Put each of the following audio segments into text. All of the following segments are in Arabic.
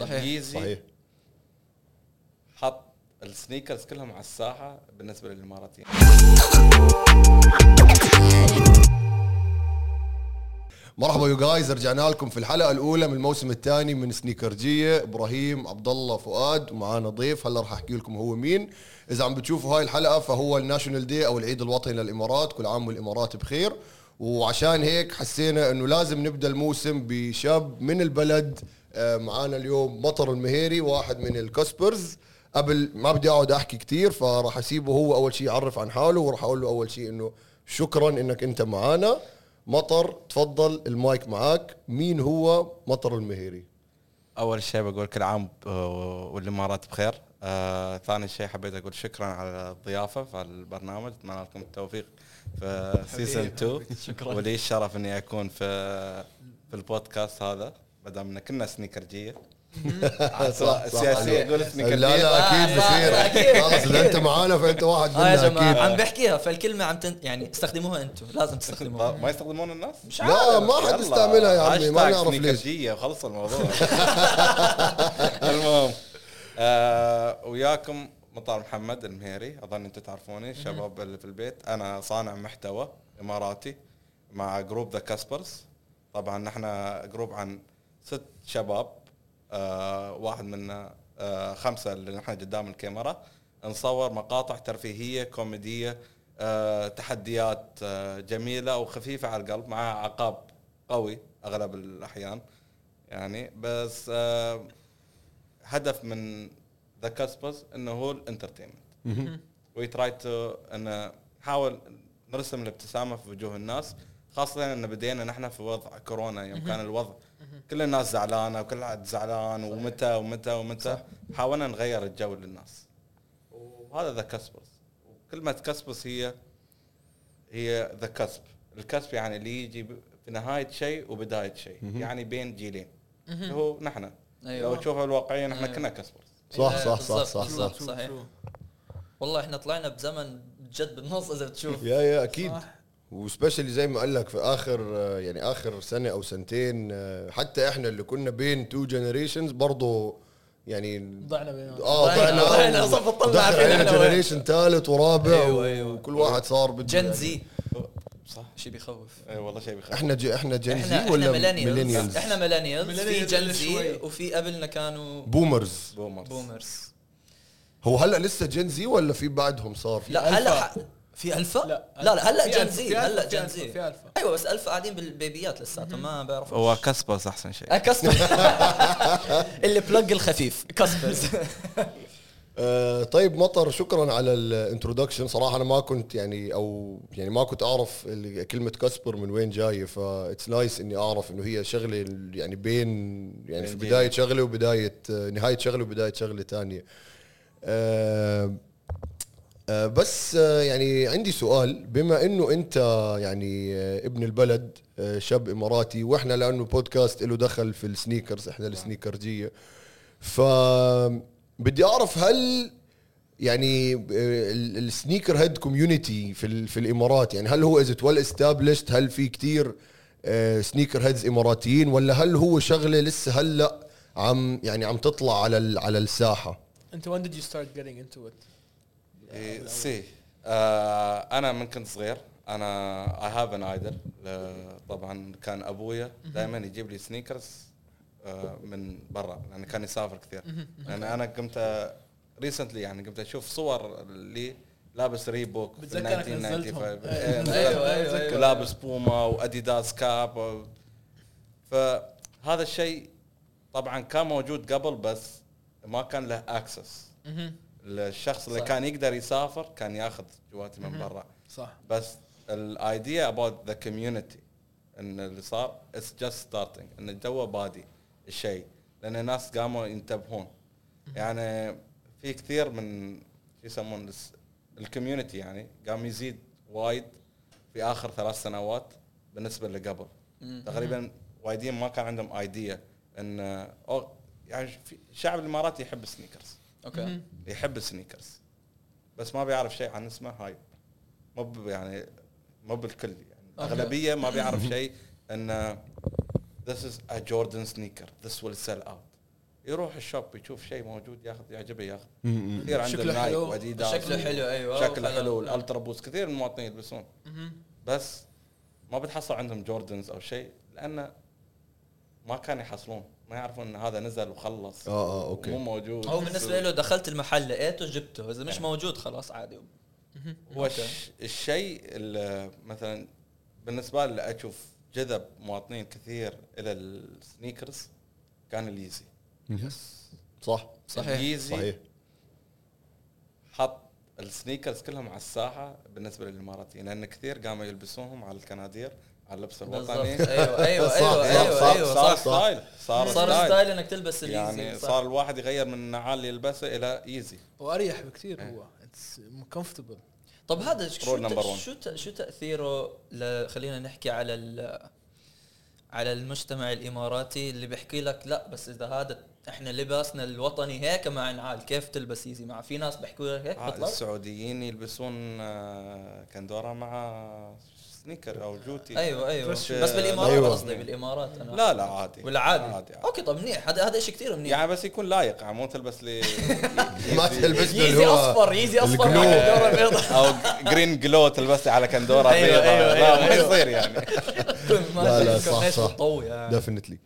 صحيح. Yeezy صحيح. حط ال sneakers كلهم على الساحة بالنسبة للإماراتيين. مرحبا you guys رجعنا لكم في الحلقة الأولى من الموسم الثاني من سنيكرجية. إبراهيم عبد الله فؤاد ومعانا ضيف. هلا راح أحكي لكم هو مين. إذا عم بتشوفوا هاي الحلقة فهو ال National Day أو العيد الوطني للإمارات. كل عام والإمارات بخير. وعشان هيك حسينا إنه لازم نبدأ الموسم بشاب من البلد معانا اليوم مطر المهيري واحد من ال Cuspers قبل ما بدي أقعد أحكي كثير فراح أسيبه هو أول شيء يعرف عن حاله وراح أقول له أول شيء إنه شكرا إنك أنت معانا. مطر تفضل المايك معاك. مين هو مطر المهيري؟ أول شيء بقول كل عام آه، والامارات بخير. آه، ثاني شيء حبيت أقول شكرا على الضيافة في البرنامج. اتمنى لكم التوفيق في season 2 شكراً. ولي الشرف إني أكون في في البودكاست هذا. ما دام إن كنا سنيكرجيه صح، سياسية أقول لا سنيكرجيه لا أكيد صح، بصير. أكيد. خلاص إذا أنت معانا فأنت واحد يا منا جماعة أكيد. عم بحكيها فالكلمة عم تن... يعني استخدموها أنتم لازم تستخدموها. ما يستخدمون الناس؟ مش لا عارف. ما حد يستعملها يا عمي ما نعرف ليش. وخلص الموضوع. المهم آه وياكم مطار محمد المهيري. أظن أنتم تعرفوني الشباب اللي في البيت. أنا صانع محتوى إماراتي مع group The Cuspers طبعا نحن group عن ست شباب آه واحد منا آه خمسة اللي نحن قدام الكاميرا. نصور مقاطع ترفيهية كوميدية آه تحديات آه جميلة وخفيفة على القلب مع عقاب قوي أغلب الأحيان. يعني بس آه هدف من The Cuspers إنه هو ال entertainment. we try to إن نحاول نرسم الابتسامة في وجوه الناس خاصة إن بدينا نحن في وضع كورونا يوم كان الوضع كل الناس زعلانة وكل حد زعلان ومتى ومتى ومتى. حاولنا نغير الجو للناس. وهذا The Cuspers وكلمه Cuspers هي هي the cusp ال cusp يعني اللي يجي ب- في نهاية شيء وبداية شيء. يعني بين جيلين. اللي هو نحن. أيوة. لو تشوفها الواقعيه نحن أيوة. كنا cuspers صح إيه، صح صح صح بالضبط. صح صحيح. والله إحنا طلعنا بزمن جد بالنص إذا بتشوف. يا يا أكيد. و specially زي ما قال لك في آخر يعني آخر سنة أو سنتين حتى إحنا اللي كنا بين two generations برضه يعني ضعنا بينهم. آه ضعنا- ضعنا علينا إحنا وين. generation ثالث ورابع أيوة، أيوة. وكل واحد صار بده Gen يعني- Z صح. شيء بيخوف. أي والله شيء بيخوف إحنا ج... إحنا Gen Z إحنا ولا millennials إحنا millennials في Gen Z. وفي قبلنا كانوا boomers boomers boomers هو هلأ لسه Gen Z ولا في بعدهم صار في لا. هلأ في ألفا؟ لا. لا لا هلا في Gen Alpha، Z في ألفا، هلا في Gen Alpha، Z في ألفا. أيوه بس ألفا قاعدين بالبيبيات لساتهم ما بيعرفوا هو cuspers أحسن شيء. cusper اللي بلق الخفيف. cuspers آه طيب مطر شكرا على ال introduction صراحة أنا ما كنت يعني أو يعني ما كنت أعرف كلمة cusper من وين جاية ف that's nice إني أعرف إنه هي شغلة يعني بين يعني في بداية شغلة وبداية آه، نهاية شغلة وبداية شغلة ثانية آه آه بس آه يعني عندي سؤال. بما إنه أنت يعني آه ابن البلد آه شاب إماراتي وإحنا لأنه بودكاست له دخل في ال sneakers إحنا السنيكرجية. ف بدي أعرف هل يعني ال- ال sneakerhead community في في الإمارات يعني هل هو is well established هل في كتير sneakerheads إماراتيين؟ ولا هل هو شغلة لسه هلأ عم يعني عم تطلع على على الساحة؟ أنت when did you start getting into it؟ إيه، سي آه أنا من كنت صغير أنا I have an idol طبعا كان أبويا دائما يجيب لي sneakers آه من برا لأن كان يسافر كثير. لأن أنا قمت recently يعني قمت أشوف صور اللي لابس Reebok في بتذكرك 1995 نزلتهم. إيه، أيوة، أيوة. ولابس Puma و Adidas cap فهذا الشيء طبعا كان موجود قبل بس ما كان له access الشخص اللي صح. كان يقدر يسافر كان ياخذ جواتي من برا. صح. بس ال idea about the community إن اللي صار it's just starting into بادي الشيء. لأن الناس قاموا ينتبهون. يعني في كثير من شو يسمون ال community يعني قام يزيد وايد في آخر ثلاث سنوات بالنسبة لقبل. تقريبا وايدين ما كان عندهم idea إن أو يعني في الشعب الاماراتي يحب ال sneakers أوكي. يحب ال sneakers. بس ما بيعرف شيء عن اسمه hype مو يعني مو بالكل يعني. أوكي. أغلبية ما بيعرف شيء إن this is a Jordan sneaker. This will sell out. يروح ال shop يشوف شيء موجود ياخذ يعجبه ياخذ. كثير عنده شكله Nike حلو. وأديداس. شكله حلو أيوه شكله حلو. ال Ultraboost كثير من المواطنين يلبسون. بس ما بتحصل عندهم Jordans أو شيء لأنه ما كانوا يحصلون. ما يعرفون إن هذا نزل وخلص. آه آه أوكي. مو موجود. هو بالنسبة له دخلت المحل لقيته جبته إذا مش موجود خلاص عادي. هو الش- الشيء اللي مثلا بالنسبة لي أشوف جذب مواطنين كثير إلى ال sneakers كان ال Yeezy صح صحيح. ال Yeezy صحيح. حط ال sneakers كلهم على الساحة بالنسبة للإماراتيين لأن كثير قاموا يلبسوهم على الكنادير. على اللبس الوطني. أيوه أيوه صح، أيوه صح، أيوه صار أيوه صار style. صار, صار style. إنك تلبس ال Yeezy يعني. صار الواحد يغير من النعال اللي يلبسه إلى Yeezy. وأريح بكثير هو. it's comfortable طب هذا شو. شو شو تأثيره خلينا نحكي على ال- على المجتمع الإماراتي اللي بيحكي لك لا بس إذا هذا إحنا لباسنا الوطني هيك مع نعال كيف تلبس Yeezy مع في ناس بيحكوا لك هيك آه، بطلع. السعوديين يلبسون آه، كندورة مع sneaker أو جوتي. أيوه أيوه. بس- بالإمارات أيوة. قصدي بالإمارات أنا. لا لا عادي. ولا عادي, عادي, عادي. okay طب منيح. هذا هذا شيء كثير منيح. يعني بس يكون لايق يعني مو تلبس لي ما تلبس Yeezy أصفر Yeezy أصفر أو green glow تلبس لي على كندورة أيوة، بيضاء. أيوة، لا أيوة، ما أيوة. يصير يعني. ما لا، لا، صح، صح. بتطوي يعني. definitely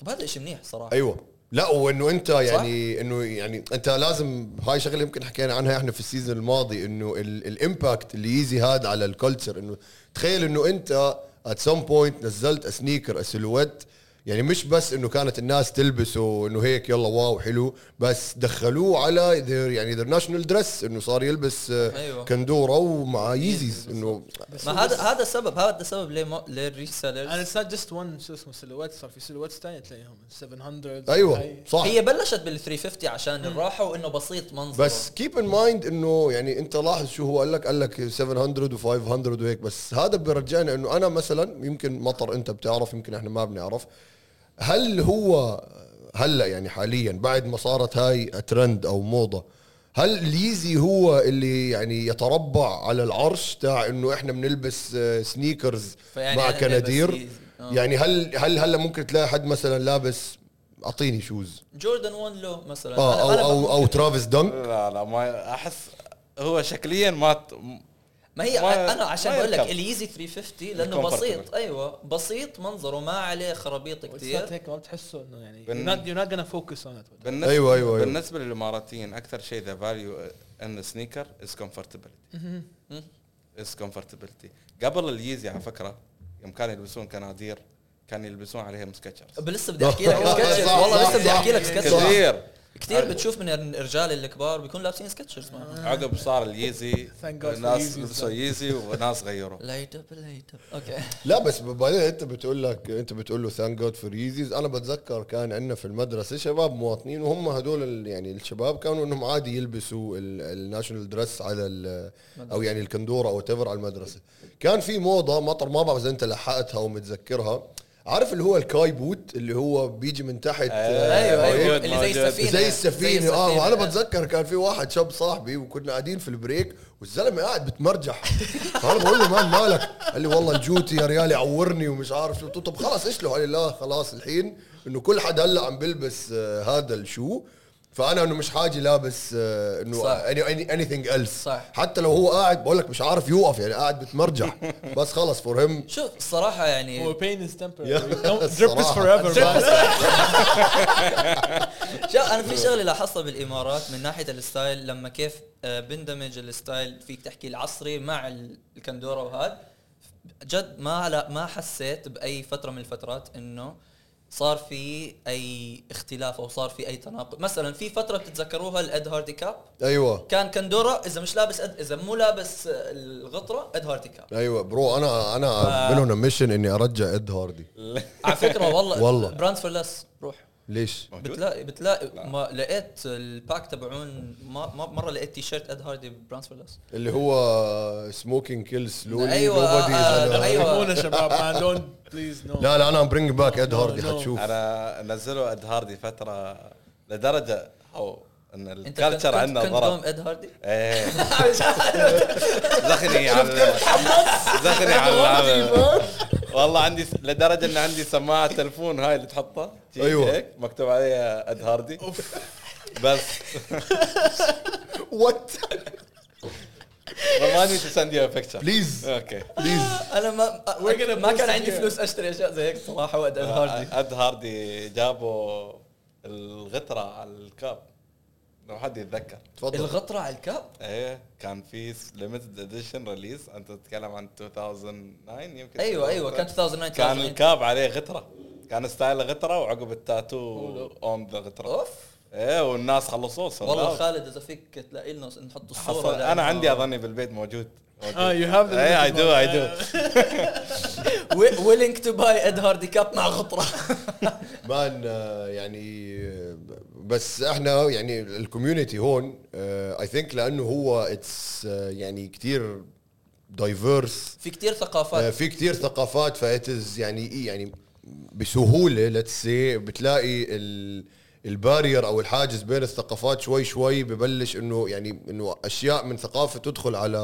طب هذا شيء منيح صراحة. أيوه. لا وإنه أنت يعني إنه يعني أنت لازم هاي شغلة يمكن حكينا عنها إحنا في ال season الماضي إنه ال- ال impact اللي Yeezy هذا على ال culture إنه تخيل إنه أنت at some point نزلت sneaker silhouette يعني مش بس إنه كانت الناس تلبسه انه هيك يلا wow حلو بس دخلوه على يعني their national dress إنه صار يلبس آه، أيوة. كندورة ومع Yeezys إنه ما هذا هذا السبب هذا السبب ليه ما ليه ال resellers it's not just one شو اسمه silhouette صار في silhouette ثانية تلاقيهم 700 أيوه. صح. هي بلشت بال 350 عشان الراحة وإنه بسيط منظره. بس كيب ان مايند إنه يعني أنت لاحظ شو هو قال لك؟ قال لك 700 و500 وهيك بس هذا بيرجعنا إنه أنا مثلا يمكن مطر أنت بتعرف يمكن إحنا ما بنعرف هل هو هلا يعني حاليا بعد ما صارت هاي ترند أو موضة هل ال Yeezy هو اللي يعني يتربع على العرش تاع إنه إحنا بنلبس آه، sneakers مع كنادير. آه. يعني هل هل هلا ممكن تلاقي حد مثلا لابس أعطيني shoes Jordan 1 لو مثلا أنا- أو أنا أو أو ممكن- Travis Dunk لا لا ما أحس هو شكليا ما ما هي ما- أنا عشان بقول لك. ال Yeezy 350 لأنه. بسيط. أيوه بسيط منظره ما عليه خرابيط كثير هيك ما بتحسه إنه يعني not gonna focus on it. بالنسبة أيوة، أيوة، أيوة. بالنسبة للإماراتيين أكثر شيء they value in sneaker is comfortability is comfortability قبل ال Yeezy على فكرة يوم كانوا يلبسون كنادير كانوا يلبسون عليهم Skechers. لسه بدي أحكي لك Skechers. والله لسه بدي. أحكي لك Skechers. كثير. كثير بتشوف من الرجال الكبار بيكونوا لابسين Skechers معهم. عقب صار ال Yeezy ناس لبسوا. Yeezy وناس غيروا. light up light up okay لا بس بعدين انت بتقول لك انت بتقول له thank God for Yeezys أنا بتذكر كان عندنا في المدرسة شباب مواطنين وهم هدول يعني الشباب كانوا إنهم عادي يلبسوا ال national dress على ال- أو يعني الكندورة أو whatever على المدرسة. كان في موضة مطر ما بعرف إذا أنت لحقتها ومتذكرها عارف اللي هو ال kayboat اللي هو بيجي من تحت أيوة، أيوه أيوه. اللي زي. السفينة. زي السفينة. آه وأنا بتذكر كان في واحد شاب صاحبي وكنا قاعدين في ال break والزلمة قاعد بتمرجح. فانا بقول له man مالك؟ قال لي والله الجوتي يا ريال يعورني ومش عارف شو. قلت له طب خلاص إيش له؟ قال لي لا خلاص الحين إنه كل حد هلأ عم بيلبس آه هذا ال shoe. فأنا إنه مش حاجي لابس آه إنه صح. any any else صح. حتى لو هو قاعد بقول لك مش عارف يوقف يعني قاعد بتمرجح بس خلص for him شوف الصراحه يعني هو don't drip is الصراحة. forever man. شوف أنا في شغلة لاحظتها بالإمارات من ناحية ال style لما كيف آه، بندمج ال style فيك تحكي العصري مع ال- الكندورة وهذا جد ما لا ما حسيت بأي فترة من الفترات إنه صار في أي اختلاف أو صار في أي تناقض. مثلا في فترة بتتذكروها ال Ed Hardy cap؟ أيوه. كان كندوره إذا مش لابس Ed إذا مو لابس الغطرة Ed Hardy cap. أيوه. bro أنا أنا من هنا mission إني أرجع Ed Hardy. على فكرة والله. والله. Brands For Less روح. ليش؟ موجود؟ بتلاقي بتلاقي ما لقيت ال bag تبعون ما ما مرة لقيت T-shirt Ed Hardy Brands For Less اللي هو سموكينج كيل سلولي أيوة، آه،. حرمونا شباب man don't please no. لا لا أنا برينج باك اد هاردي. حتشوف. أنا نزلوا اد هاردي فترة لدرجة أو إن أنت كنت الكلتشر عندنا كنت دوم ضرب اد هاردي إيه زخني على زخني على والله عندي س- لدرجة إن عندي سماعة تلفون هاي اللي تحطها. أيوة. هيك مكتوب عليها اد هاردي بس. what ما أدري send you picture please okay please أنا ما ما كان عندي فلوس أشتري أشياء زي هيك صراحة وقت ال Hardy Ed Hardy جابوا الغتره على ال cap. لو حد يتذكر. تفضل. الغطرة على ال cap إيه كان في limited edition release أنت تتكلم عن 2009 يمكن. أيوه أيوه كان 2009 كان 2008. ال cap عليه غتره كان style غتره وعقب ال tattoo on the غتره oof. إيه والناس خلصوه والله. خالد إذا فيك تلاقي لنا نحط لا، أنا عندي أظني بالبيت موجود. آه you have إيه I do I do willing to buy Ed Hardy cap مع غطرة. man آه، يعني آه، بس إحنا يعني ال community هون I think لأنه هو it's يعني كتير diverse في كتير ثقافات. في كتير ثقافات that's يعني إيه يعني بسهولة let's say بتلاقي ال ال barrier أو الحاجز بين الثقافات شوي شوي ببلش إنه يعني إنه أشياء من ثقافة تدخل على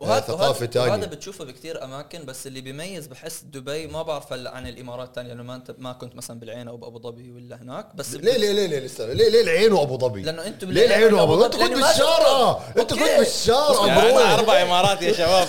وهذا ثقافة وهذا, وهذا ثانية بتشوفه بكثير أماكن بس اللي بيميز بحس دبي ما بعرف هلا عن الإمارات الثانية لأنه ما انت ما كنت مثلا بالعين أو بأبو ظبي ولا هناك بس ليه ليه ليه ليه استنى ليه ليه العين وأبو ظبي؟ لأنه أنتم ليه العين وأبو ظبي؟ انت كنت شفتوا. انت كنت أوكي. بالشارقه يعني bro أربع إمارات يا شباب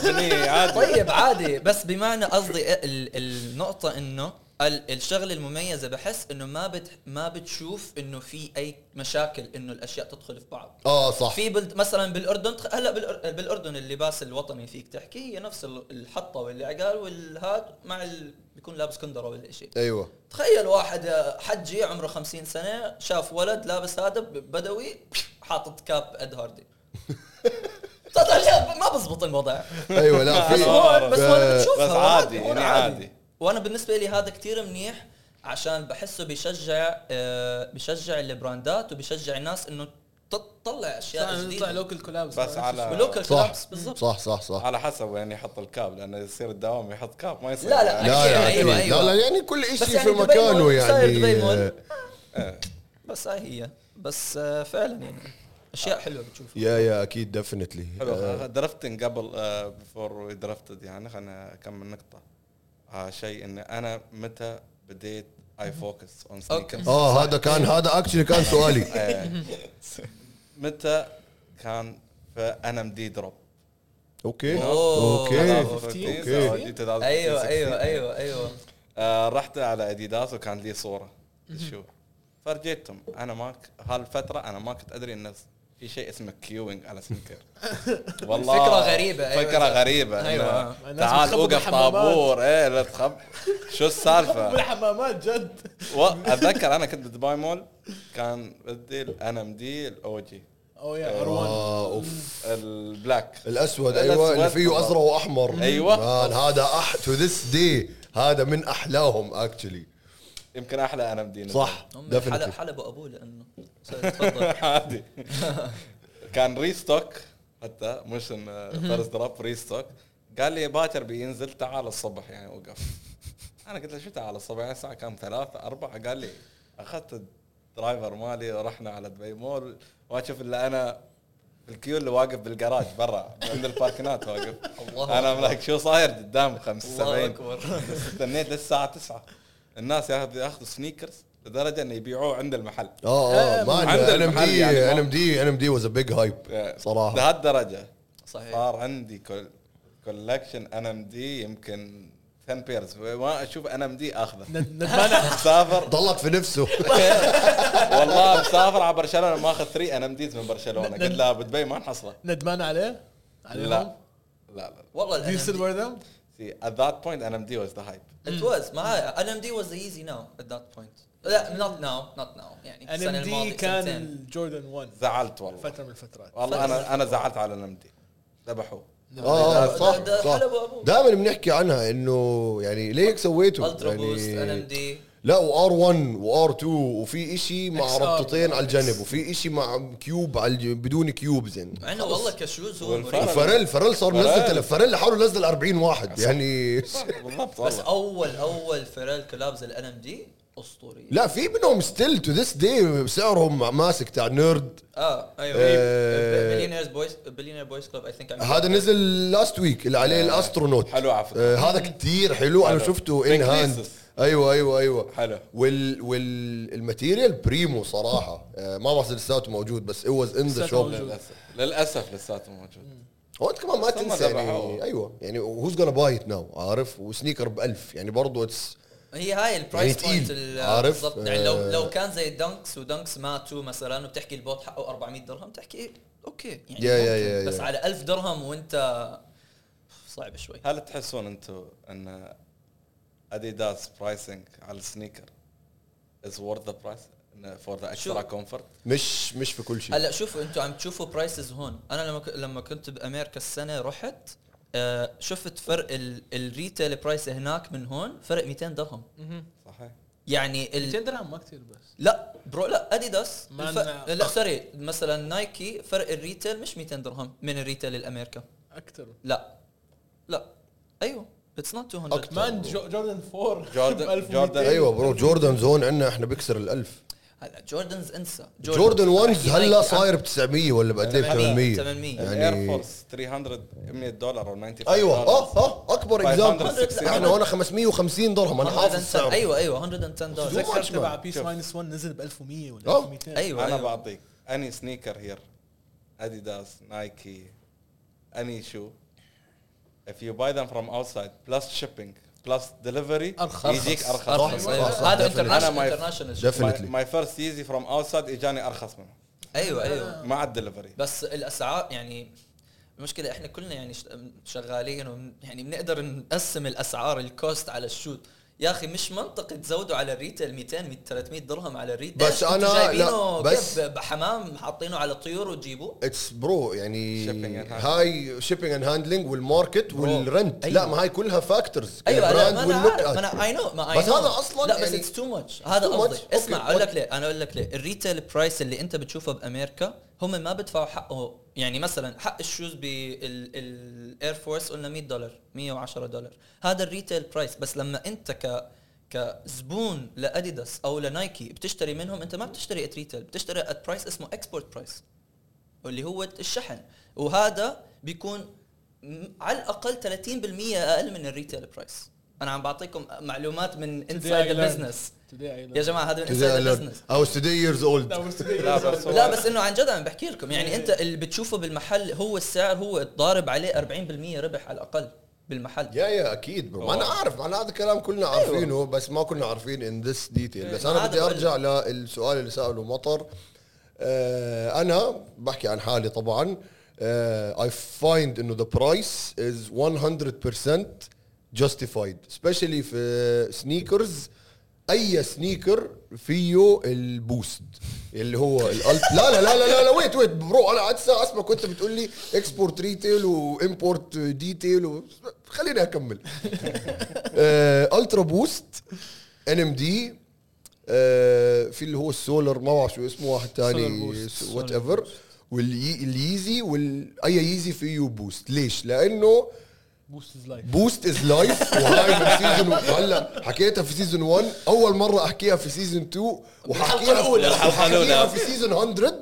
عادي طيب عادي بس بمعنى قصدي ال- النقطة إنه الشغله المميزه بحس إنه ما بت ما بتشوف إنه في أي مشاكل إنه الأشياء تدخل في بعض. آه صح. في بلد مثلا بالأردن تخ- هلأ بالأر- بالأردن اللباس الوطني فيك تحكي هي نفس ال- الحطة والعقال والهاد مع ال... بيكون لابس كندرة ولا شيء. أيوه. تخيل واحد حجي عمره 50 سنة شاف ولد لابس هذا بدوي حاطط كاب اد هاردي ما بزبط الوضع. أيوه لا بس في بس هون ف- بتشوفها بس عادي، يعني عادي. وأنا بالنسبة لي هذا كتير منيح عشان بحسه بيشجع آه، بيشجع البراندات وبيشجع الناس إنه تطلع أشياء يطلع جديدة لوكل كولابس بس على ولوكال صح كلابس بالضبط صح صح صح على حسب وين يحط الكاب لأنه يصير الدوام يحط كاب ما يصير لا، لا. يعني. لا لا أيوة،. أيوة. لا لا يعني كل شيء يعني في مكانه يعني. إيه. بس هاي هي بس آه، فعلا يعني أشياء حلوة بتشوفها yeah yeah أكيد definitely حلو drifting قبل before we drifted يعني خلينا اكمل نقطة آه شيء إن أنا متى بديت I focus on sneakers آه هذا كان هذا actually كان سؤالي. متى كان في NMD drop okay. okay. okay. أيوه أيوه أيوه أيوه. آه رحت على اديداس وكان لي صورة. شو؟ فرجيتهم. أنا ما هالفترة أنا ما كنت أدري انه في شيء اسمه queuing على sneaker والله فكرة غريبة، أيوة. فكرة غريبة. الناس تعال بتخبط وقف بالحمامات. طابور. إيه لا تخب. شو السالفة؟ بالحمامات جد. أتذكر أنا كنت بدبي مول. كان بدي ال NMD ال OG أو يا R1 آه أوف. ال black الأسود الأسود أيوه اللي فيه. أزرق وأحمر. أيوة. man هذا to this day هذا من أحلاهم actually يمكن أحلى NMD صح حلب حلبوا أبوه لأنه تفضل. عادي. كان restock حتى مش first drop restock قال لي باكر بينزل تعال الصبح. يعني وقف. أنا قلت له شو تعال الصبح؟ يعني الساعة كم؟ ثلاثة أربعة. قال لي أخذت ال driver مالي ورحنا على دبي مول. واشوف إلا أنا ال queue اللي واقف بالجراج برا عند الباركنات واقف. الله أنا ملاك شو صاير قدام 75 الله أكبر. استنيت للساعة 9 الناس ياخذ- ياخذوا sneakers لدرجة إنه يبيعوه عند المحل. آه آه man عند NM المحل D يعني ما- إن إم دي إن إم دي واز ا بيج هايب صراحة. لهالدرجة صحيح. صار عندي كل collection NMD يمكن 10 pairs ما أشوف NMD آخذه. ندمان مسافر. ضلت في نفسه. والله مسافر على برشلونة ماخذ 3 NMDs من برشلونة. قلت لها بدبي ما نحصله. ندمان عليه؟ لا. لا لا. والله Do you still ال wear them? See, at that point NMD was the hype. It was ما ان ام دي was easy now at that point. لا not now not now. يعني السنة ان الماضيه دي كان سنتين. الجوردن 1 زعلت والله. فترة من الفترات. والله أنا أنا زعلت على NMD ذبحوه. آه ده- صح ده صح حلبوا أبوه. دائما بنحكي عنها إنه يعني ليه هيك سويتوا الترا بوست ان ام يعني دي لا وآر 1 وآر 2 وفي إشي مع XR ربطتين على. الجنب وفي إشي مع كيوب على الج- بدون كيوبز يعني مع انه والله ك shoes هو والفرق. مريح فريل فريل صار فريل. منزل تل- فريل لحاله نزل 40 واحد يعني بالضبط بس والله أول أول فيريل collabs ال NMD أسطورية لا في منهم still to this day سعرهم ماسك تاع NERD آه أيوه آه. بليونيرز بويز بليونير بويز كلوب اي ثينك هذا نزل last week اللي عليه ال astronaut حلو فكرة. آه هذا كثير حلو أنا. شفته in hand. أيوه أيوه أيوه. حلو. وال وال material primo صراحة. آه ما بعرف لساته موجود بس the لساته shop. موجود. للأسف. للأسف لساته موجود. هو أنت كمان ما تنسى يعني. أيوه. يعني who's gonna buy it now عارف؟ و sneaker ب 1000 يعني برضه it's هي هاي ال price يعني point؟ بالضبط. يعني لو آه. لو كان زي Dunks و Dunks ماتوا مثلا وبتحكي البوت حقه 400 درهم تحكي okay. يعني يا- يا- يا- بس يا. على 1000 درهم وأنت صعب شوي. هل تحسون أنتم أن اديداس pricing على ال sneaker is worth the price for the extra؟ comfort مش مش في كل شيء. هلا شوفوا أنتم عم تشوفوا prices هون. أنا لما لما كنت بأمريكا السنة رحت آه شفت فرق ال- ال retail price هناك من هون فرق 200 درهم صحيح. يعني 200 ال... درهم ما كثير بس. لا bro لا اديداس الف... لا sorry مثلا نايكي فرق ال retail مش 200 درهم من ال retail الأمريكا. أكثر لا. لا. أيوه. it's not 200 أكتر. man جو- جوردن 4 جوردن- ب 1200. جوردن- أيوه bro جوردن زون عندنا إحنا بيكسر الألف هلا جوردنز انسى جوردن 1 بحكي هلا صاير ب 900 ولا بقد إيه ب 800 800 الاير يعني فورس 300 100 دولار أو 95 أيوه. آه آه أكبر 560 اكزامبل إحنا هون 550 درهم أنا حافظ 110 السعر. أيوه أيوه 110 دولار. تذكر. تبع بيس. ماينس 1 نزل ب 1100 ولا آه. 1200 أيوه أنا أيوه. بعطيك اني سنيكر هير اديداس نايكي اني شو if you buy them from outside plus shipping plus delivery أرخص. يجيك أرخص. أرخص. صح، هذا. international Definitely. my first Yeezy from outside إجاني أرخص منه. أيوه أيوه. مع الدليفري. بس الأسعار يعني المشكلة إحنا كلنا يعني ش- شغالين يعني بنقدر نقسم الأسعار ال cost على ال shoes يا أخي مش منطقي تزودوا على ال retail 200 100 300 درهم على ال retail. بس أنتوا جايبينه لا، بس- كيف بحمام حاطينه على طيور وتجيبوه؟ it's bro يعني. هاي shipping and handling وال market وال rent أيوة. لا ما هاي كلها factors أيوه لا ال brand ما أنا وال look عارف. ما أنا I know ما بس. هذا أصلاً لا بس it's too much هذا. قصدي. اسمع أقول لك ليه أنا أقول لك ليه. ال retail price اللي أنت بتشوفه بأمريكا هم ما بدفعوا حقه. يعني مثلا حق ال shoes بالاير فورس قلنا 100 دولار 110 دولار. هذا ال retail price بس لما أنت ك كزبون لأديداس أو لنايكي بتشتري منهم أنت ما بتشتري at retail بتشتري at price اسمه export price واللي هو الشحن. وهذا بيكون على الأقل 30% أقل من ال retail price أنا عم بعطيكم معلومات من inside ال business يا جماعة هذا من inside ال business أو today years old. لا بس إنه عن جد عم بحكي لكم. يعني أنت اللي بتشوفه بالمحل هو السعر هو ضارب عليه 40% ربح على الأقل بالمحل. yeah yeah أكيد. bro. ما أنا عارف. ما هذا الكلام كلنا عارفينه بس ما كنا عارفين in this detail بس أنا بدي أرجع للسؤال اللي سأله مطر. آه أنا بحكي عن حالي طبعا. I find إنه the price از 100% justified especially في sneakers أي sneaker فيه ال Boost اللي هو ال Ult لا لا لا لا لا, wait wait bro أنا قعدت ساعه اسمع كنت بتقول لي export retail و import detail و... خليني أكمل. Ultra Boost NMD في اللي هو السولر ما بعرف شو اسمه واحد ثاني. whatever وال Yeezy وأي Yeezy فيه Boost ليش؟ لأنه Boost is life Boost is life وهاي من season هلا حكيتها في season 1 أول مرة أحكيها في season 2 وححكيها. وححكيها في season 100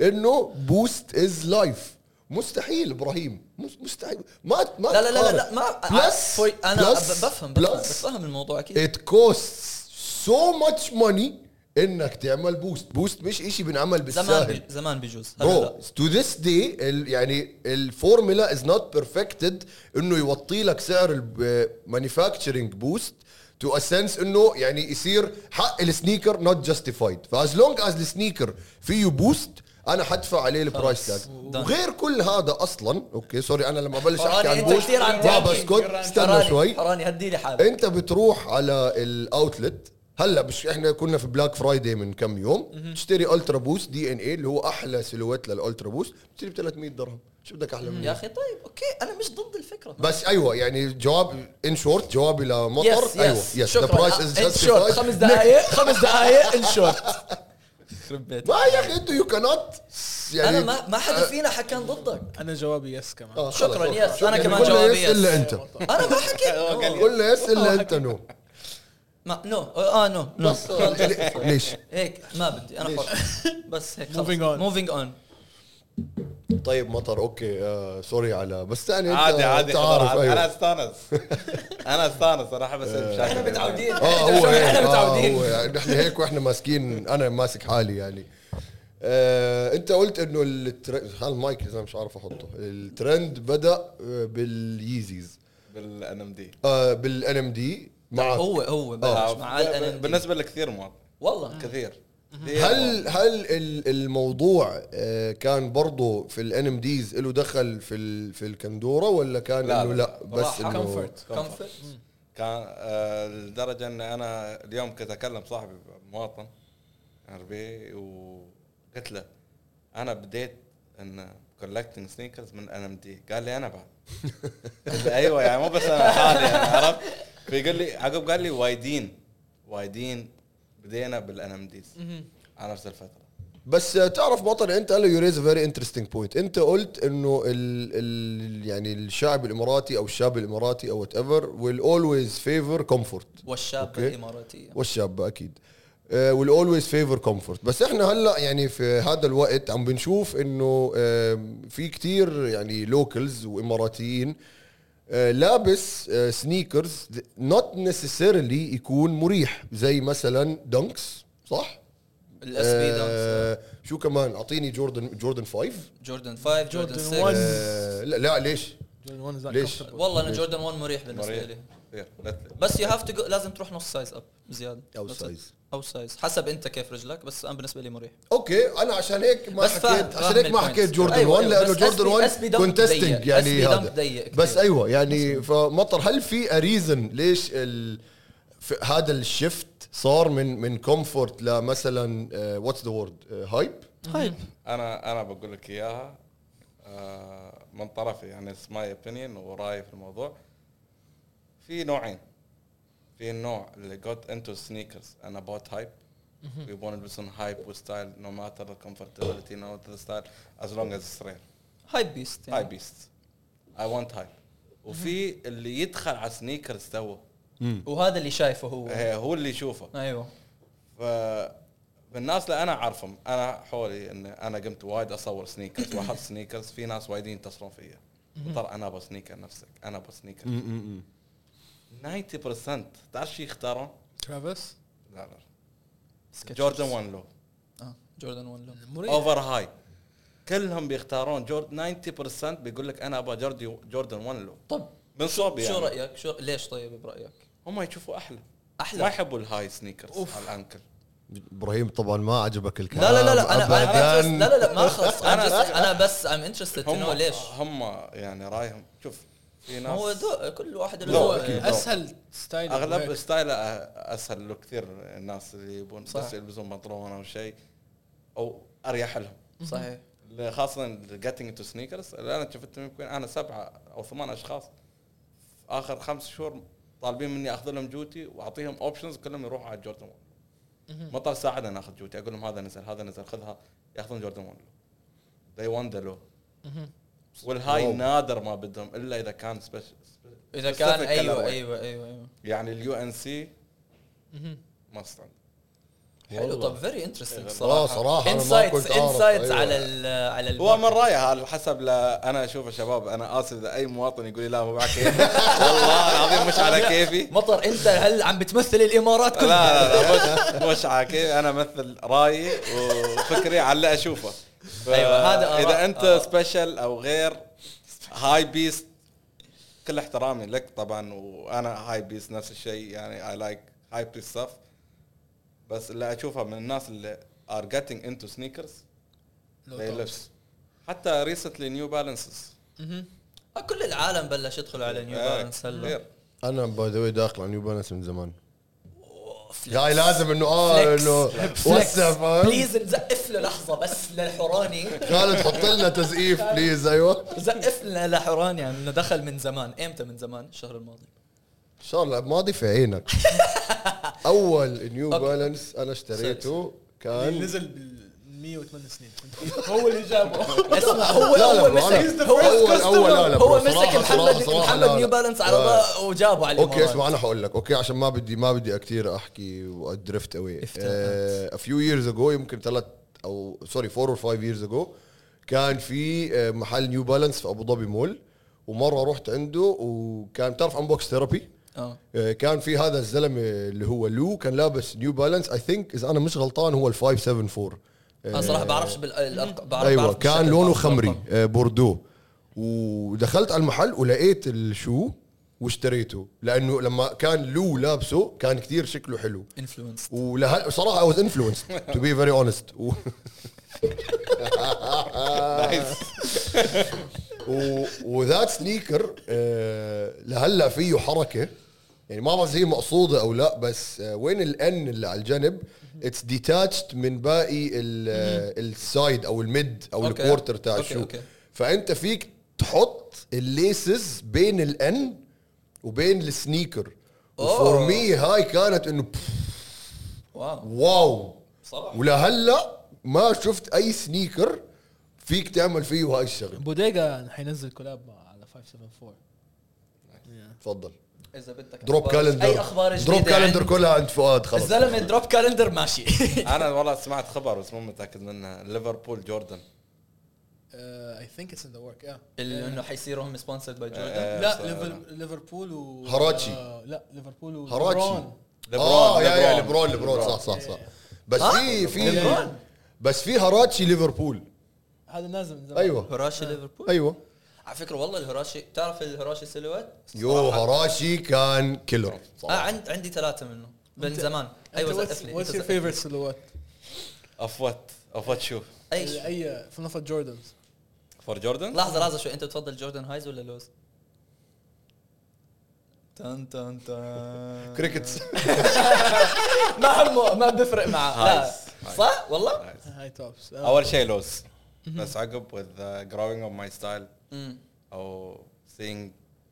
إنه Boost is life مستحيل إبراهيم. مس- مستحيل. ما ما لا لا لا لا. لا. ما Plus- فوي- أنا بفهم بفهم بفهم الموضوع أكيد. it costs so much money إنك تعمل Boost. Boost مش إشي بنعمل زمان بالساهل بي- زمان بيجوز هلا bro to this day يعني ال formula is not perfected إنه يوطي لك سعر ال manufacturing Boost to a sense إنه يعني يصير حق ال sneaker not justified ف as long as ال sneaker فيه Boost أنا حدفع عليه ال price tag. وغير كل هذا أصلا أوكي sorry أنا لما بلش أحكي عن Boost ما بسكت. استنى شوي. فراني هدي لي حالك. أنت بتروح على ال outlet هلا مش إحنا كنا في Black Friday من كم يوم تشتري Ultra Boost DNA اللي هو أحلى silhouette لل Ultra Boost بتشتري ب 300 درهم. شو بدك أحلى من يا أخي طيب okay أنا مش ضد الفكرة. بس أيوه يعني جواب in short جوابي لمطر yes أيوه yes the price is short خمس دقائق خمس دقائق in short ما يا أخي أنتوا يو كانوت يعني أنا ما ما حدا فينا حكى ضدك. أنا جوابي يس كمان. آه، شكراً،. yes. أنا يعني كمان جوابي yes. إلا أنت. أنا ما حكيت. كله yes إلا أنت no ما no. آه no. no. بس ليش؟ هيك. ما بدي. أنا حر بس هيك Moving on. moving on طيب مطر. okay. آه sorry على بس يعني عادي عادي. عارف. عادي. أنا أستانس. أنا أستانس أنا احب أسوي مشاكل متعودين. آه هو إحنا آه متعودين. يعني نحن هيك وإحنا ماسكين أنا ماسك حالي يعني. آه أنت قلت إنه الترند المايك إذا مش عارف أحطه. الترند بدأ آه، بال Yeezys بال NMD آه بال NMD مع هو هو بلش مع ال بالنسبة لكثير مواطن والله. كثير. هل هل ال- الموضوع آه، كان برضه في ال NMDs له دخل في ال- في الكندورة ولا كان لا، إنه لا. لا بس راحة. إنه. comfort كان آه، لدرجة إن أنا اليوم كنت أكلم صاحبي مواطن عربي وقلت له أنا بديت إن collecting sneakers من NMD قال لي أنا بعد. قلت له أيوه يعني مو بس أنا حالي يعني عرفت؟ فيقول لي عقب قال لي وايدين. وايدين بدينا بال NMDs على نفس الفترة. بس تعرف مطر انت قال you raise very interesting point انت قلت انه ال ال يعني الشعب الاماراتي أو الشاب الاماراتي أو whatever will always favor comfort والشابه okay. الاماراتيه والشاب أكيد. will always favor comfort بس إحنا هلأ يعني في هذا الوقت عم بنشوف إنه في كتير يعني locals وإماراتيين لابس sneakers not necessarily يكون مريح زي مثلا Dunks صح؟ ال SB Dunks آه، شو كمان أعطيني Jordan Jordan 5 Jordan 5 Jordan Jordan 6 one. آه، لا لا ليش؟ ليش؟ والله أنا Jordan 1 مريح بالنسبة لي كثير. بس you have to لازم تروح نص size up زيادة أو بس- size. أو size حسب أنت كيف رجلك بس أنا بالنسبة لي مريح okay أنا عشان هيك ما حكيت عشان هيك ما. حكيت Jordan أيوة، 1 أيوة، لأنه Jordan SB 1 SB dunk contesting. يعني هذا. بس أيوه يعني فمطر هل في a reason ليش ال هذا ال shift صار من من comfort لمثلا what's the word hype hype أنا أنا بقول لك إياها آه، من طرفي يعني my opinion ورايي في الموضوع في نوعين. في النوع اللي got into sneakers and about hype. يبون يلبسون hype و style no matter the comfortability no matter the style as long as it's rare hypebeast hypebeast I want hype. وفي اللي يدخل على sneakers too وهذا اللي شايفه هو. هو اللي يشوفه. أيوه. ف بالناس اللي أنا أعرفهم أنا حولي ان أنا قمت وايد أصور sneakers وأحط sneakers في ناس وايدين يتصلون فيا. ترى أنا أبغى sneaker نفسك. أنا أبغى sneaker 90% تعرف شو يختارون؟ Travis؟ لا لا. Jordan 1 Low آه Jordan 1 Low مريح. over high كلهم بيختارون Jord 90% بيقول لك أنا أبغى Jordy Jordan 1 Low طب من صوب شو يعني. رأيك؟ شو ليش طيب برأيك؟ هم يشوفوا أحلى. أحلى. ما يحبوا ال high sneakers على ال ankle. إبراهيم طبعا ما عجبك الكلام. لا لا لا لا أنا interested- لا لا لا ما خلص. أنا أنا بس I'm interested to know ليش. هم يعني رايهم شوف في ناس هو ذوق كل واحد له. أسهل style أغلب style أسهل له كثير الناس اللي يبون صح. بس يلبسون بنطلون أو شيء أو أريح لهم. صحيح. خاصة getting to sneakers اللي أنا شفت يمكن أنا سبعة أو ثمان أشخاص في آخر خمس شهور طالبين مني أخذ لهم جوتي وأعطيهم options كلهم يروحوا على جوردن 1 مطر ساعدنا ناخذ جوتي أقول لهم هذا نزل هذا نزل خذها ياخذون جوردن 1 the one low وال high wow. نادر ما بدهم إلا إذا كان special إذا كان specific أيوه. أيوه أيوه أيوه. يعني ال UNC must حلو. طب very interesting آه صراحة. صراحة ما insights أعرف. insights أيوة. على ال على ال هو من رايه على حسب لا أنا أشوف يا شباب أنا آسف إذا أي مواطن يقول لي لا مو على كيفي. والله العظيم مش على كيفي. مطر أنت هل عم بتمثل الإمارات لا كلها لا لا مش, مش على كيفي. أنا أمثل رأيي وفكري على اللي أشوفه. أيوة، هذا آراء. اذا انت. special أو غير هاي بيست كل احترامي لك طبعا وأنا هاي بيست نفس الشيء يعني I like هاي بيست stuff بس اللي أشوفها من الناس اللي are getting into sneakers لبس حتى recently نيو بالانسز كل العالم بلش يدخل على نيو بالانس هلا. أنا by the داخل على نيو بالانس من زمان. جاي لازم إنه آه. إنه. وسع please نزقف له لحظة بس للحوراني خالد حط لنا تزقيف please أيوه. زقف لنا لحوراني يعني إنه دخل من زمان. إمتى من زمان؟ الشهر الماضي. إن شاء الله ماضي في عينك. أول نيو. بالانس أنا اشتريته كان نزل بال 108 سنين. هو اللي جابه. اسمع هو لا، لا، هو مسك هو أول- أول لا، لا، هو مسك محمد محمد. نيو بالانس على آه. ضاء وجابه على okay. اسمع أنا حقول لك. okay عشان ما بدي ما بدي كثير أحكي وأ drift away. a few years ago يمكن ثلاث أو sorry 4 or 5 years ago كان في آه، محل نيو بالانس في أبو ظبي مول. ومرة رحت عنده وكان بتعرف انبوكس ثيرابي آه. آه، كان في هذا الزلمة اللي هو لو كان لابس نيو بالانس I think إذا أنا مش غلطان هو ال 574 أنا صراحة بعرفش بالارقام بعرف أيوه بعرف كان لونه بعرف خمري. آه، بوردو. ودخلت على المحل ولقيت ال shoe واشتريته لأنه لما كان لو لابسه كان كثير شكله حلو. influence وله صراحة I was influenced to be very honest. و... nice. و that sneaker آه لهلا فيه حركة. يعني ما بعرف هي مقصودة أو لا بس آه وين ال N اللي على الجنب؟ it's detached من باقي السايد أو الميد أو أوكي. الكوارتر تاع الشو. فأنت فيك تحط الليسز بين الان وبين السنيكر وفور أوه. مي هاي كانت إنه wow. wow. صراحة. ولهلا ما شفت أي sneaker فيك تعمل فيه هاي الشغل. بوديجا حينزل collab على 574 تفضل. إذا بدك drop أخبار- calendar أي أخبار جديدة drop calendar عن- كلها عند فؤاد خلص. الزلمة drop calendar ماشي. أنا والله سمعت خبر بس مو متأكد منه. ليبرون جوردن. I think it's in the work اللي إنه حيصيروا هم sponsored by جوردن؟ آه، لا بس- ليبر- ليبرون و هراتشي. لا ليفربول و هراتشي. ليبرون. آه يا يا ليبرون. ليبرون صح صح صح. بس؟ في في؟ بس في هراتشي ليفربول. هذا نازل من زمان. أيوه. هراشي ليفربول؟ أيوه. على فكرة والله الهراشي بتعرف الهراشي سيلويت يو هراشي كان كيلر آه صراحة عند عندي ثلاثة منه من زمان. أيوه واتس يور. فيفرت سلوات اوف وات اوف وات شو أي. اي في نفط جوردنز. فور جوردن لحظة لحظة شوي. أنت بتفضل جوردن highs ولا lows؟ تن تن تن. كريكتس ما همه ما بفرق معه. لا. صح؟ والله؟ high tops أول شيء lows. بس عقب with uh, growing on my style. أو seeing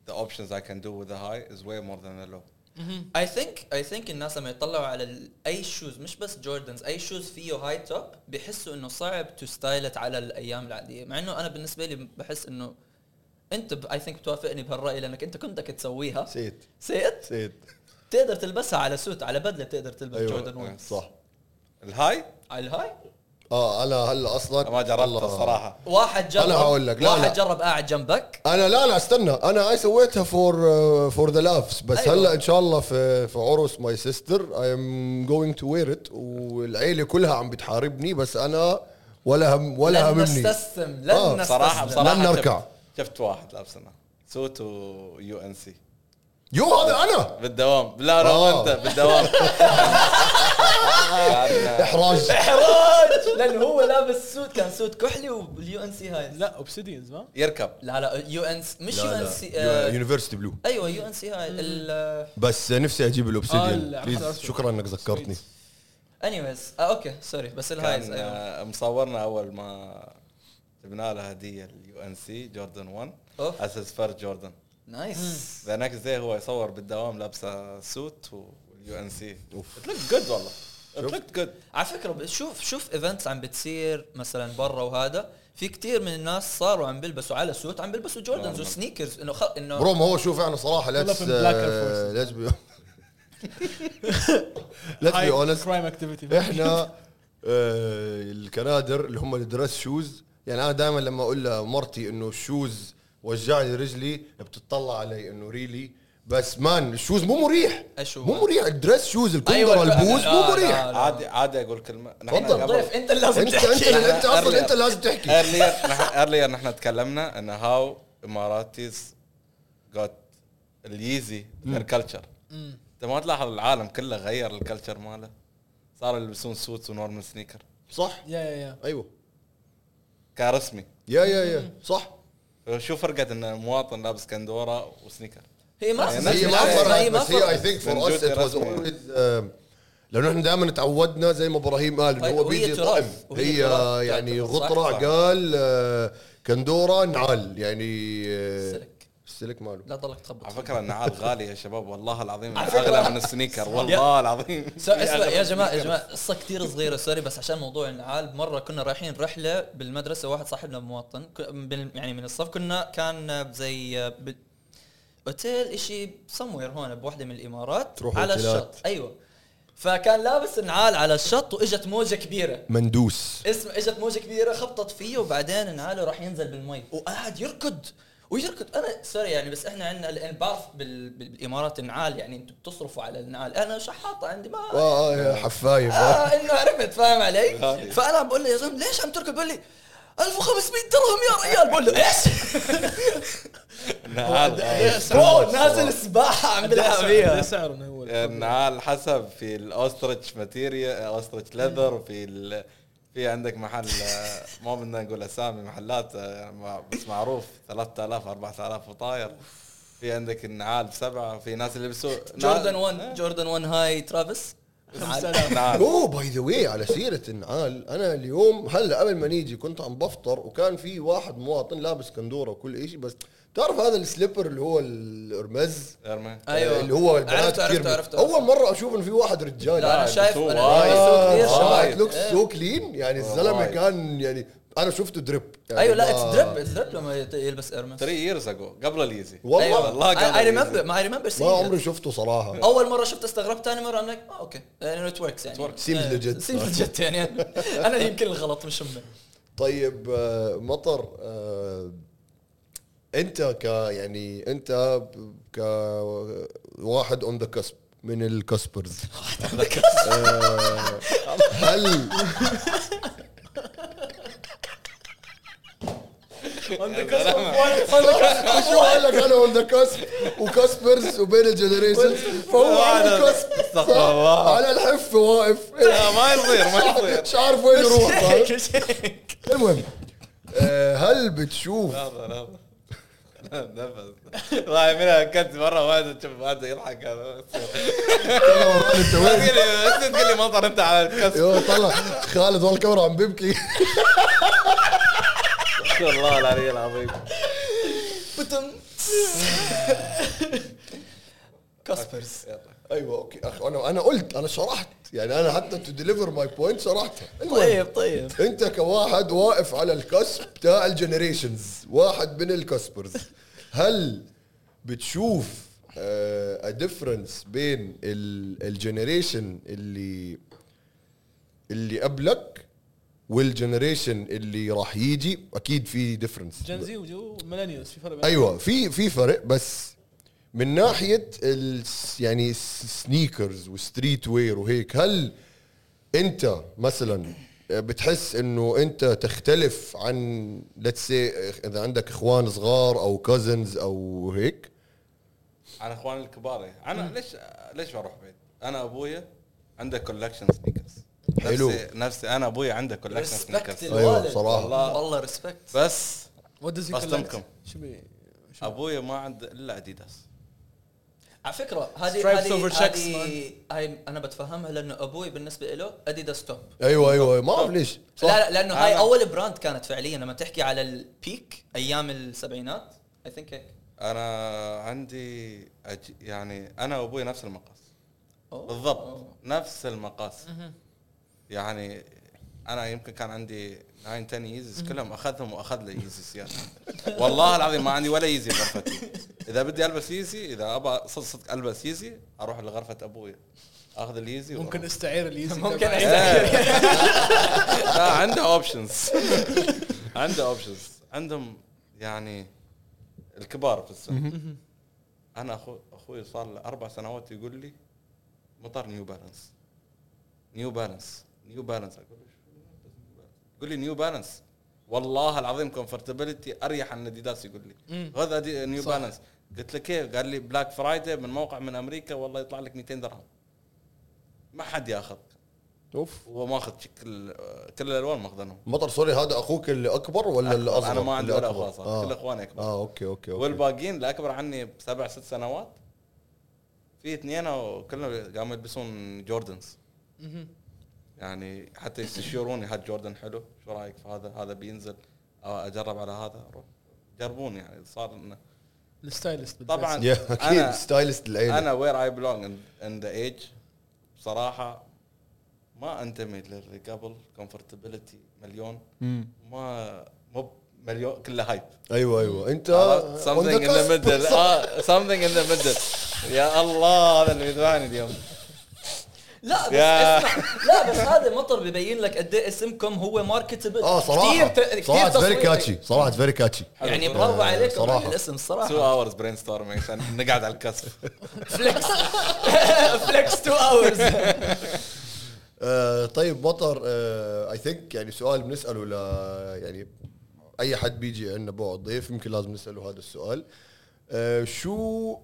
the options I can do with the high is way more than the low. I think I think الناس لما يطلعوا على أي shoes مش بس جوردنز أي shoes فيه high top بيحسوا إنه صعب to style it على الأيام العادية. مع إنه أنا بالنسبة لي بحس إنه أنت I think بتوافقني بهالرأي لأنك أنت كنت بدك تسويها. said it؟ سيد تقدر تلبسها على suit على بدلة تقدر تلبس أيوه. جوردن 1 صح. ال high؟ على ال high؟ آه أنا هلا أصلا ما جربتها الصراحه واحد جرب أنا هقول لك، لا، واحد لا. جرب قاعد جنبك؟ أنا لا لا استنى. أنا اي سويتها for for the laughs بس أيوة. هلا إن شاء الله في في عرس my sister I am going to wear it والعيلة كلها عم بتحاربني بس أنا ولا هم ولا لن هممني نستسلم لن آه، نستسلم. صراحة بصراحه لن نركع. شفت, شفت واحد لابسنا. suit و UNC yo هذا أنا؟ بالدوام. لا لا آه. أنت بالدوام. إحراج. إحراج! لأنه هو لابس suit كان suit كحلي وال UNC high. لا obsidians ما؟ يركب. لا لا UN مش UNC university blue أيوه UNC high. بس نفسي أجيب آه، ال obsidian ال- please. شكرا إنك ذكرتني. anyways okay sorry بس ال highs كان أيوه. آه، مصورنا أول ما جبنا له هدية ال UNC جوردن 1 أوف. as his first جوردن nice the next day هو يصور بالدوام لابسة suit وال UNC. it look good والله. look good على فكرة شوف شوف events عم بتصير مثلا برا وهذا. في كتير من الناس صاروا عم بيلبسوا على suit عم بيلبسوا جوردنز نعم. و sneakers إنه خ... إنه bro ما هو شوف إحنا صراحة let's. let's be let's be honest crime activity إحنا آه، الكنادر اللي هم ال dress shoes يعني أنا دائما لما أقول لمرتي إنه ال shoes وجع لي رجلي بتطلع علي إنه really بس man ال shoes مو مريح؟ مو مريح. ال dress shoes الكندره أيوة، البوز مو لا، مريح. لا، لا. عادي عادي أقول كلمة. نحن ضيف أنت اللي لازم انت انت تحكي. انت أصلا Earlier. أنت لازم تحكي. earlier earlier نحن تكلمنا إن how Emaratis got اليزي their culture أنت ما تلاحظ العالم كله غير ال culture ماله؟ صاروا يلبسون suits و normal sneaker صح؟ yeah yeah yeah. أيوه. كرسمي yeah yeah yeah. صح. شو فرقة إن المواطن لابس كندورة و sneaker؟ هي ما هي ما هي ما بس هي I. think for us it was لأنه إحنا دائما تعودنا زي ما إبراهيم قال إنه هو بيجي وهي هي يعني؟ غطرة. قال آه، كندورة نعال يعني آه، سلك. السلك ماله. لا ضلك تخبط. على فكرة النعال غالي يا شباب والله العظيم أغلى من ال sneaker والله العظيم. اسمع يا جماعة يا جماعة قصة كثير صغيرة sorry بس عشان موضوع النعال مرة كنا رايحين رحلة بالمدرسة واحد صاحبنا مواطن يعني من الصف كنا كان زي ب- أوتيل إشي سموير هون بوحدة من الإمارات تروحوا على أوتيلات. الشط. أيوه. فكان لابس النعال على الشط وإجت موجة كبيرة. مندوس. اسم إجت موجة كبيرة خبطت فيه وبعدين نعاله راح ينزل بالمي. وقاعد يركض. ويركض. أنا sorry يعني بس إحنا عندنا لأن بعرف بال- بالإمارات النعال يعني أنتم بتصرفوا على النعال. أنا شحاطة عندي ما آه آه، حفايف. آه إنه عرفت فاهم علي؟ فأنا عم بقول له يا زلمة ليش عم تركض؟ بقول لي 1500 درهم يا ريال. بقول له إيش؟ النعال غالي. bro نازل سباحة عم بلعب فيها هو النعال حسب في ال ostrich material ostrich leather في ال... في عندك محل آه، ما بدنا نقول أسامي محلات آه، ما- بس معروف 3000 4000 وطاير. في عندك النعال بسبعه في ناس اللي يلبسوا جوردن 1 جوردن 1 هاي ترافيس. 5000 نعال أوه by the way على سيرة النعال أنا اليوم هلأ قبل ما نيجي كنت عم بفطر وكان في واحد مواطن لابس كندورة وكل شيء بس تعرف هذا ال slipper اللي هو ال Hermes؟ Hermes أيوه. اللي هو البنات عرفته عرفته أول مرة أشوف انه في واحد رجال. لا أنا بس شايف أنا كثير وايد. شباب looks. so clean يعني الزلمة وايد. كان يعني أنا شفته drip يعني أيوه لا it's drip it's drip لما يلبس Hermes 3 years ago قبل ال Yeezy والله. أيوه. والله قبل I remember. ما I remember ما عمري شفته صراحة. أول مرة شفت استغربت ثاني مرة أنا آه أوكي يعني it works يعني. Seems legit. seems legit يعني. أنا يمكن الغلط مش هم طيب آه، مطر آه، أنت ك يعني أنت ك واحد on the cusp من ال cuspers. آه، هل شو قال لك أنا on the cusp و cuspers وبين ال generations فهو على. على الحف واقف. لا ما يصير ما يصير. مش عارف وين يروح. المهم آه، هل بتشوف لحظه لحظه نفس. والله منها كنت مرة واحد تشوف هذا يضحك هذا انت وين؟ تقول لي انت تقول لي مطر أنت على ال cusp يو طلع. خالد والله الكاميرا عم بيبكي. والله العلي العظيم. بتم. cuspers. أيوه أوكي. أخ أنا أنا قلت أنا شرحت. يعني أنا حتى to deliver my point شرحتها. طيب طيب. أنت كواحد واقف على ال cusp بتاع ال generations واحد من ال cuspers هل بتشوف a difference بين ال generation اللي اللي قبلك وال generation اللي راح يجي أكيد في difference Gen Z و millennials في فرق أيوه في في فرق بس من ناحية ال يعني sneakers و streetwear وهيك هل أنت مثلا بتحس إنه أنت تختلف عن let's say إذا عندك إخوان صغار أو cousins أو هيك؟ أنا إخواني الكبار إيه. أنا ليش ليش بروح بعيد؟ أنا أبويا عنده collection sneakers حلو. نفسي نفسي أنا ابويا عنده collection sneakers أيوة، الوالد. صراحة. والله والله respect بس شو ابويا ما عنده إلا اديداس على فكرة هذه هذه هاي أنا بتفهمها لأنه أبوي بالنسبة له اديداس top أيوه أيوه ما أعرف ليش. صح لا لا لأنه هاي أول brand كانت فعليا. لما تحكي على البيك أيام السبعينات I think هيك. أنا عندي أج... يعني أنا وأبوي نفس المقاس. أوه. بالضبط. أوه. نفس المقاس. يعني أنا يمكن كان عندي 9 10 Yeezys كلهم أخذهم وأخذ لي Yeezy زياده والله العظيم ما عندي ولا Yeezy بغرفتي إذا بدي ألبس Yeezy إذا ابى صدق صدق ألبس Yeezy أروح لغرفة أبوي أخذ ال Yeezy ممكن. استعير ال Yeezy ممكن. أعيد. لا عنده options عنده options عندهم يعني الكبار في السن. أنا اخو أخوي صار له أربع سنوات يقول لي مطر New Balance New Balance New Balance أقول له شو New Balance؟ يقول لي New Balance والله العظيم comfortability أريح عن اديداس يقول لي. هذا the New. Balance قلت له كيف قال لي Black Friday من موقع من أمريكا والله يطلع لك 200 درهم. ما حد ياخذ. Oof. هو ماخذ كل كل الألوان ماخذنهم مطر سوري هذا أخوك اللي أكبر ولا اللي أكبر. اصغر أنا ما عندي اللي ولا. أخوة صار آه. كل إخواني أكبر. آه okay okay okay. والباقيين اللي أكبر عني بسبع ست سنوات. في اثنين وكلهم قاموا يلبسون Jordans. يعني حتى يستشيروني هاد Jordan حلو شو رأيك في هذا؟ هذا بينزل. أو أجرب على هذا؟ روح. جربون يعني صار إنه ال stylist طبعا أكيد stylist العيله أنا where I belong in the age بصراحة ما أنتمي للي قبل comfortability مليون ما مو مليون كله hype أيوه أيوه. أنت something in the middle. آه something in the middle. يا الله هذا اللي يدفعني اليوم. لا بس اسمع. لا بس هذا مطر ببين لك قد إيه اسمكم هو marketable آه صراحة. كثير ت- كثير صراحة very. catchy صراحة very catchy يعني. برافو آه، عليكم صراحة. على الاسم 2 الصراحه hours brainstorming عشان نقعد على الكسف. flex flex 2 hours آه طيب مطر I think يعني سؤال بنسأله ل يعني أي حد بيجي عندنا بعد ضيف يمكن لازم نسأله هذا السؤال. آه شو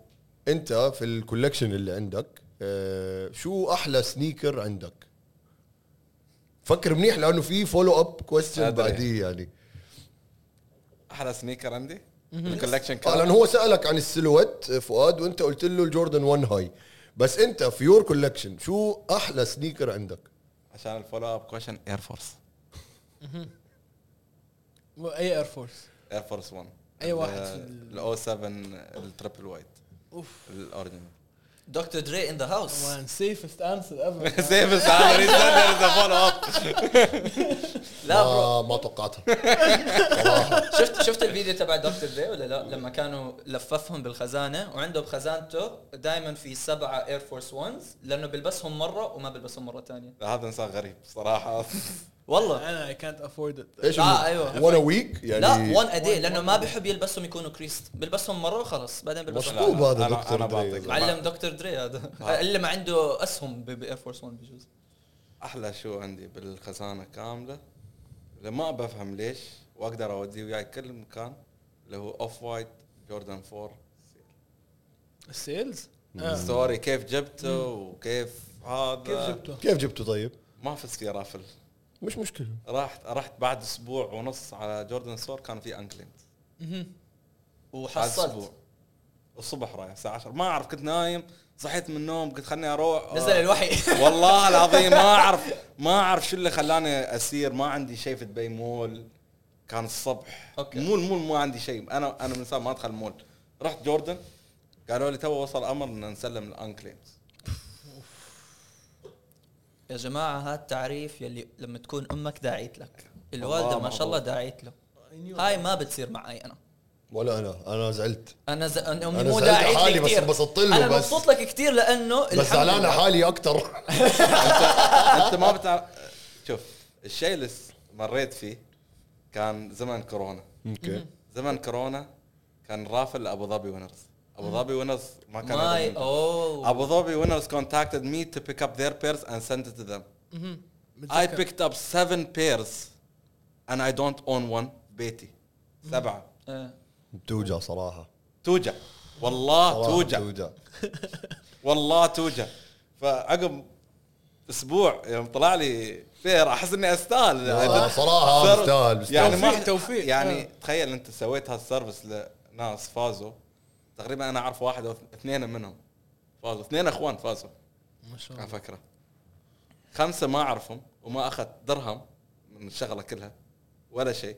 أنت في ال collection اللي عندك آه شو أحلى sneaker عندك؟ فكر منيح لأنه في follow up question. بعديه يعني. أحلى sneaker عندي؟ ال collection آه لأنه هو سألك عن ال silhouette آه، فؤاد وأنت قلت له ال Jordan 1 High بس أنت في your collection شو أحلى sneaker عندك؟ عشان ال follow up question Air Force أي Air Force Air Force 1 أي واحد ال O 7 ال triple white Oof. Dr. Dre in the house man safest answer ever safe السعادة follow up لا bro ما توقعتها. شفت شفت الفيديو تبع Dr. Dre ولا لا؟ لما كانوا لففهم بالخزانة وعنده بخزانته دائما في سبعة Air Force 1 لأنه بيلبسهم مرة وما بيلبسهم مرة ثانية هذا إنسان غريب صراحة. والله. أنا اي كانت افورد ات إيش آه، أيوة. وأنا ويك يعني لا 1 ادي لأنه ما بيحب يلبسهم يكونوا creased بيلبسهم مرة وخلاص بعدين بيلبسهم. مشطوب هذا دكتور. بعطيك. معلم Dr. Dre هذا. آه. اللي ما عنده أسهم ب Air Force 1 بجوز. أحلى شو عندي بالخزانة كاملة. اللي ما بفهم ليش وأقدر أوديه وياي كل مكان اللي هو Off-White Jordan 4 ال Sails؟ story كيف جبته؟ وكيف هذا؟ كيف جبته؟ كيف جبته طيب؟ ما فزت في raffle مش مشكلة. رحت رحت بعد أسبوع ونص على Jordan store كان في unclaimed بعد وحصلت. أسبوع. الصبح رايح الساعة 10 ما أعرف كنت نايم صحيت من النوم قلت خلني أروح. نزل الوحي. والله العظيم ما اعرف ما أعرف شو اللي خلاني أسير. ما عندي شيء في دبي مول. كان الصبح. okay. مول مول ما عندي شيء. أنا أنا من ما أدخل مول. رحت Jordan. قالوا لي تو وصل أمر إن نسلم ال unclaimed يا جماعة هذا التعريف يلي لما تكون أمك داعيت لك. الوالدة ما شاء الله. داعيت له. هاي ما بتصير معي أنا. ولا أنا. أنا زعلت. أنا ز... أنا مو زعلت داعيت حالي لي بس انبسطت له أنا بس. مبسوط لك كثير لأنه بس زعلان. حالي أكثر أنت ما بتعرف. شوف الشيء اللي مريت فيه كان زمن كورونا. okay. زمن كورونا كان raffle ابو ظبي winners ابو ظبي winners ما كان يدرون. oh ابو ظبي winners contacted me to pick up their pairs and send it to them. I picked up seven pairs and I don't own one بيتي سبعة إيه. توجع صراحة. توجع. والله صراحة توجع. توجع. والله توجع. فعقب أسبوع يوم طلع لي فير أحس إني أستاهل. آه، صراحة مستاهل. يعني ما توفيق- توفيق. يعني آه. تخيل أنت سويت هالسيرفس لناس فازوا. تقريبا أنا أعرف واحد أو اثنين منهم. فازوا. اثنين إخوان فازوا. ما شاء على الله. فكرة. خمسة ما أعرفهم وما أخذت درهم من الشغلة كلها. ولا شيء.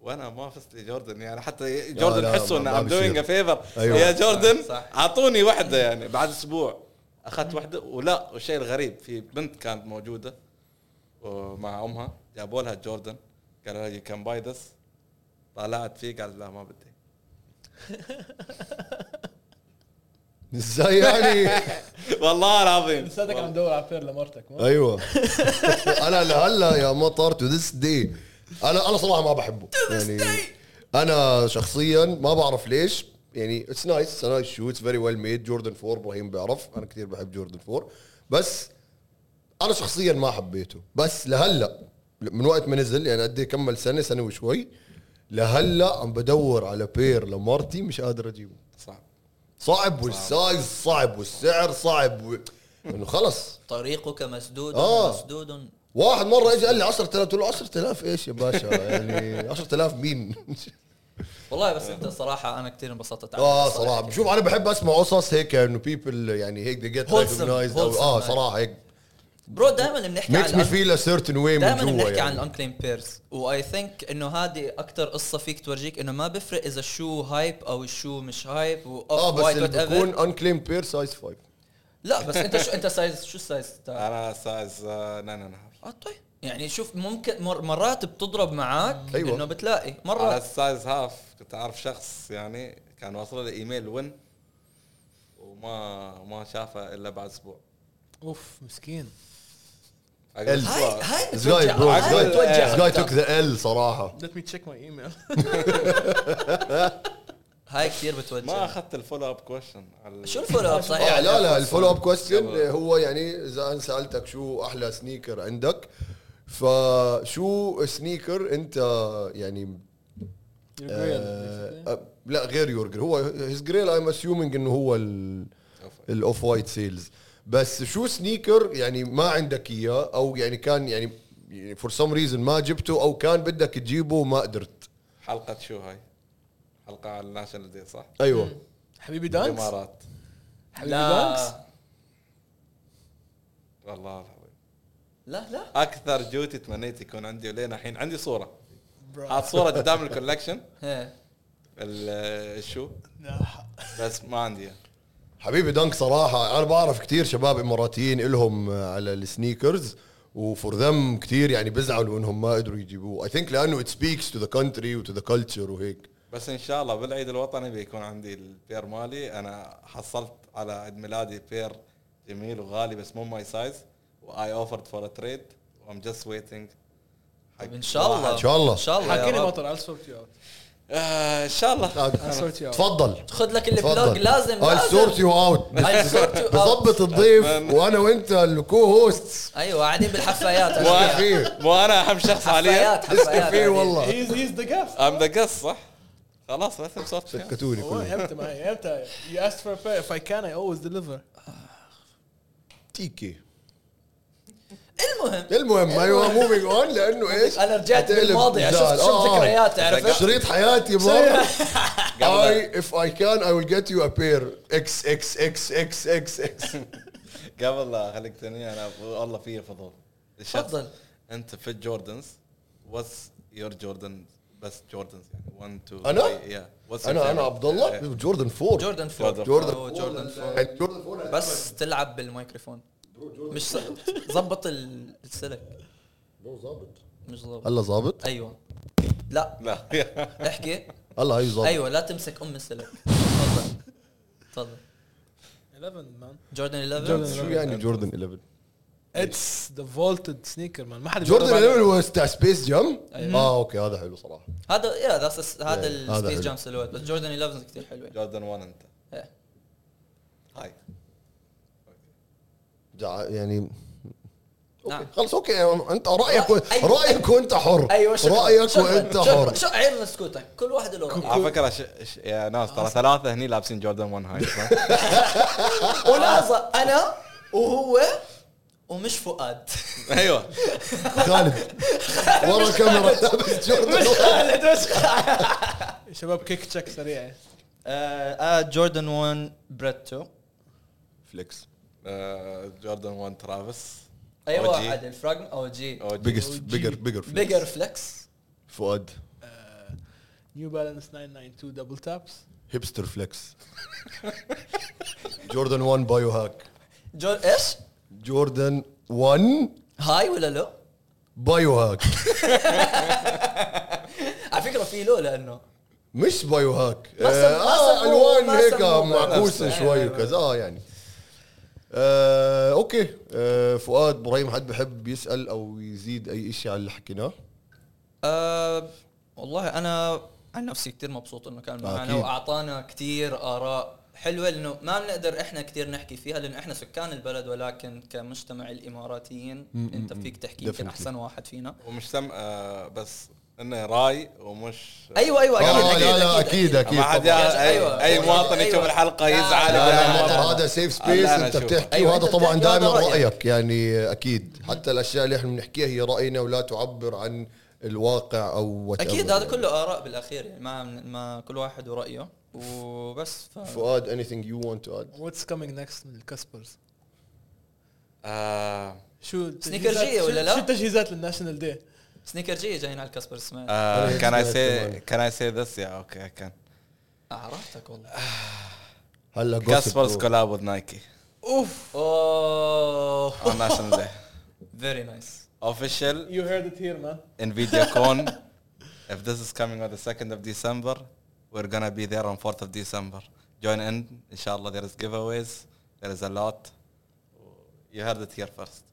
وأنا ما فزت لي جوردن يعني حتى جوردن لا، يحسوا ان ام دوينج بيصير. فيفر أيوة. يا جوردن. أعطوني واحدة يعني. بعد أسبوع أخذت واحدة ولا والشيء الغريب في بنت كانت موجودة ومع أمها. جابوا لها Jordan. قالوا لها you can buy this طالعت فيه قالت لا ما بدي. إزاي يعني؟ والله العظيم. لساتك عم تدور على pair لمرتك؟ أيوه. أنا لهلا يا مطر to this day أنا أنا صراحة ما بحبه. يعني أنا شخصيا ما بعرف ليش. يعني it's nice it's nice shoe it's very well made Jordan 4 إبراهيم بيعرف. أنا كثير بحب Jordan 4 بس أنا شخصيا ما حبيته. بس لهلا من وقت ما نزل يعني قد إيه كمل سنة سنة وشوي لهلا عم بدور على pair لمرتي مش قادر اجيبه. صعب. صعب وال size صعب والسعر صعب و... انه خلص. طريقك مسدود آه. مسدود. واحد مرة اجى قال لي 10000 قلت له 10000 إيش يا باشا؟ يعني 10000 مين؟ والله بس أنت صراحة أنا كثير انبسطت على آه. صراحة. شوف أنا بحب أسمع قصص هيك إنه people يعني هيك they get recognized. آه صراحة هيك. bro دائما بنحكي makes me عن feel a certain way man دائما بنحكي عن يعني. ال unclaimed pairs و I think إنه هذه أكثر قصة فيك tragic إنه ما بفرق إذا الشو hype أو الشو مش هايب آه بس وايت اللي بيكون ever unclaimed pair size 5 لا بس أنت شو أنت size شو ال size تاعك؟ أنا size آه، nine and half آه طيب. يعني شوف ممكن مر مرات بتضرب معاك أيوة. إنه بتلاقي. على مرات ال size half كنت أعرف شخص يعني كان واصل له email won وما ما شافه إلا بعد أسبوع. أوف مسكين. ال- هاي. هاي This guy bro this هاي guy بتوجع. this guy أكتر. took the L صراحة. Let me check my email. هاي كثير ما بتوجع اخذت ال follow up question شو الفولو اب صحيح؟ آه لا لا ال follow up question قبل. هو يعني إذا أنا سألتك شو أحلى sneaker عندك فشو sneaker أنت يعني آه. آه لا غير your grail هو his grail I'm assuming إنه هو ال Off-White sails بس شو sneaker يعني ما عندك إياه أو يعني كان يعني for some reason ما جبته أو كان بدك تجيبه وما قدرت. حلقة شو هاي؟ حلقة على ال National Day صح؟ أيوه. حبيبي Dunks؟ الإمارات. حبيبي Dunks؟ لا والله العظيم. لا لا. أكثر جوتي تمنيت يكون عندي ولين الحين. عندي صورة. حاط صورة قدام ال collection. إيه. لا. بس ما عندي. حبيبي Dunk صراحة أنا بعرف كتير شباب إماراتيين إلهم على ال sneakers و for them كتير يعني بزعلوا إنهم ما قدروا يجيبوه. I think لأنه it speaks to the country و to the culture وهيك. بس إن شاء الله بالعيد الوطني بيكون عندي ال pair مالي. أنا حصلت على عيد ميلادي pair جميل وغالي بس مو my size و I offered for trade و I'm just waiting إن شاء الله. إن شاء الله. إن شاء الله حكيني I'll sort you out. إن شاء الله. تفضل. خذ لك ال floor تفضل. لازم I'll sort you out. بظبط الضيف وأنا وأنت ال co-host أيوه قاعدين بالحفايات. مو كافيه. أنا مو أنا أهم شخص حاليا. حفايات. والله. He's the guest. I'm the guest صح؟ خلاص لازم صوت. سكتوني كلهم. إمتى ما إمتى you asked for a pair. If I can I always deliver. تيكي. المهم. المهم أيوه moving on لأنه إيش؟ أنا رجعت بالماضي، زعل. شفت- شفت. ذكرياتي، عرفت؟ شريط حياتي برا قبل- I if I can I will get you a pair. X X X X X X. قبل لا خلقتني أنا والله في فضول تفضل. أنت في Jordans what's your Jordan بس Jordans يعني 1 2 أنا؟ يا أنا أنا عبد الله Jordan 4 Jordan four Jordan Jordan هو Jordan four يعني Jordan 4 بس تلعب بالميكروفون. مش ظبط ال- السلك. مو ظابط. مش ظابط. هلا ظابط؟ أيوه. لا. لا. احكي. هلا هي ظابط أيوه لا تمسك أم السلك. تفضل تفضل 11 man. Jordan Jordan 11 شو يعني Jordan 11 it's the vaulted sneaker man. ما حد Jordan بيقرب 11 عليه. هو تاع Space Jam. آه okay هذا حلو صراحة. هذا yeah هذا هذا ال Space. Jam سلوات بس Jordan 11 كثير حلوين. Jordan 1 انت إيه. هاي يعني نعم. okay خلص okay أنت رأيك و... أيوة. رايك وأنت حر. أيوه شكرا. رأيك شكراً. وأنت شكراً. حر. شو عيرنا سكوتك كل واحد له رأي. على فكرة ش... ش... يا ناس ترى ثلاثة هني لابسين Jordan 1 هاي؟ ولحظة أنا وهو ومش فؤاد. أيوه. خالد ورا الكاميرا لابس Jordan خالد مش شباب kick check سريع. آه Jordan 1 Bred Toe flex. آه، Jordan 1 Travis. أيوه OG. عاد ال Fragment OG. bigger bigger bigger flex فؤاد. New Balance 992 double taps hipster flex Jordan 1 Bio Hack إيش؟ Jordan 1 هاي ولا low؟ Bio Hack على فكرة في low لأنه. مش Bio Hack آه, آه ألوان هيك معكوسة نفسه. شوي أيوة. وكذا آه يعني. آه okay آه فؤاد إبراهيم حد بحب يسال أو يزيد أي شيء على اللي حكيناه آه والله أنا عن نفسي كثير مبسوط إنه كان معنا أكيد. وأعطانا كثير آراء حلوة لإنه ما بنقدر إحنا كثير نحكي فيها لإنه إحنا سكان البلد ولكن كمجتمع الإماراتيين أنت فيك تحكي يمكن. أحسن واحد فينا ومش سم آه بس إنه راي ومش أيوه أيوه آه أكيد لا لا أكيد أكيد ما حد طبعاً. يا- أيوة. اي أي مواطن أيوة. يشوف الحلقة لا، يزعل لا لا أنا- هذا سيف لا، سبيس أنت. بتحكي أيوة، وهذا طبعا دائما. رأيك يعني أكيد حتى الأشياء اللي إحنا بنحكيها هي رأينا ولا تعبر عن الواقع أو أكيد هذا. كله آراء بالأخير يعني ما ما كل واحد ورأيه وبس ف... فؤاد anything you want to add what's coming next من الكاسبرز شو sneaker جية ولا لا؟ شو التجهيزات لل National Day؟ سنيكر جي جايين على الكاسبر اسماعيل Uh, can I أنا say كمان. can I say this? Yeah, okay, I can. عرفتك والله هلا Casper's gossip. collab with Nike اوف اوه on National Day. فيري نايس Official يو هيرد ات هير مان Nvidia Con. If this is coming on the 2nd of December, we're gonna be there on 4th of December. Join in. Inshallah, there is giveaways. There is a lot. You heard it here first.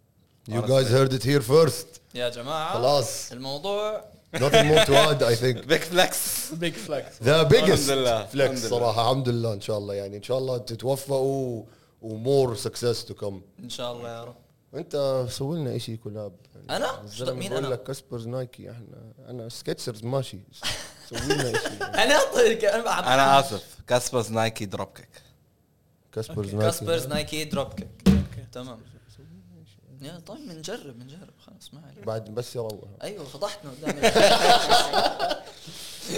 You guys heard it here first. يا جماعة خلاص. الموضوع Nothing more to add I think. Big flex. بيج فلاكس The biggest الحمد لله. flex الحمد لله. صراحة الحمد لله إن شاء الله يعني إن شاء الله تتوفقوا و more success to come إن شاء الله يا رب أنت سوي لنا شيء collab أنا؟ الزلمة مين بقول أنا؟ لك Casper's Nike إحنا أنا Skechers ماشي سوي لنا شيء أنا اعطيك أنا أنا آسف. Casper's Nike dropkick. Casper's Nike Casper's Nike dropkick تمام يا طيب بنجرب بنجرب خلاص ما عليك. بعد بس يروح أيوه فضحتنا قدام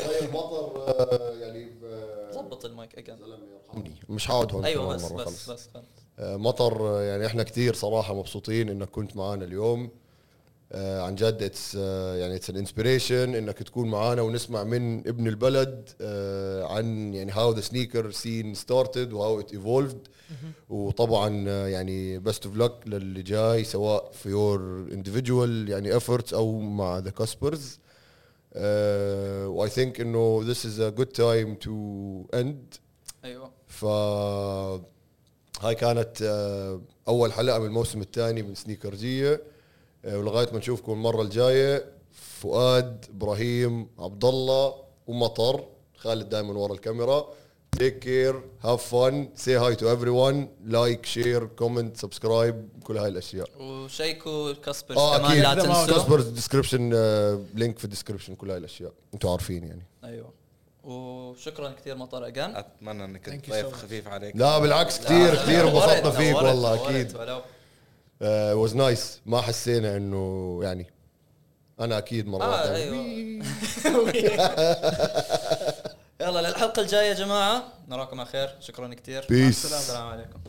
طيب مطر آه، يعني ضبط المايك اجان مش حاعد هون أيوه بس بس خلص. بس خلاص. آه، مطر آه، يعني إحنا كثير صراحة مبسوطين إنك كنت معنا اليوم. آه، عن جد it's يعني it's inspiration إنك تكون معنا ونسمع من ابن البلد آه، عن يعني how the sneaker scene started و how it evolved وطبعا آه، يعني best of luck للي جاي سواء في your individual يعني efforts أو مع the Casper's و I think إنه this is a good time to end. أيوه. ف هاي كانت آه، أول حلقة من الموسم الثاني من سنيكرجيه آه، ولغاية ما نشوفكم المرة الجاية فؤاد إبراهيم عبد الله ومطر خالد دائما ورا الكاميرا. take care have fun say hi to everyone like share comment subscribe كل هاي الأشياء. وشيكوا Casper's آه كمان لا تنسوا Casper's description link في ال description كل هاي الأشياء. أنتم عارفين يعني. أيوه. وشكرا كثير مطر أجان. you so ضيف. خفيف عليك. لا بالعكس كثير كثير انبسطنا فيك والله أكيد. ولو was nice ما حسينا إنه يعني أنا أكيد مرات آه يعني. أيوه. يلا للحلقة الجاية يا جماعة. نراكم على خير. شكرا كثير Peace. السلام عليكم.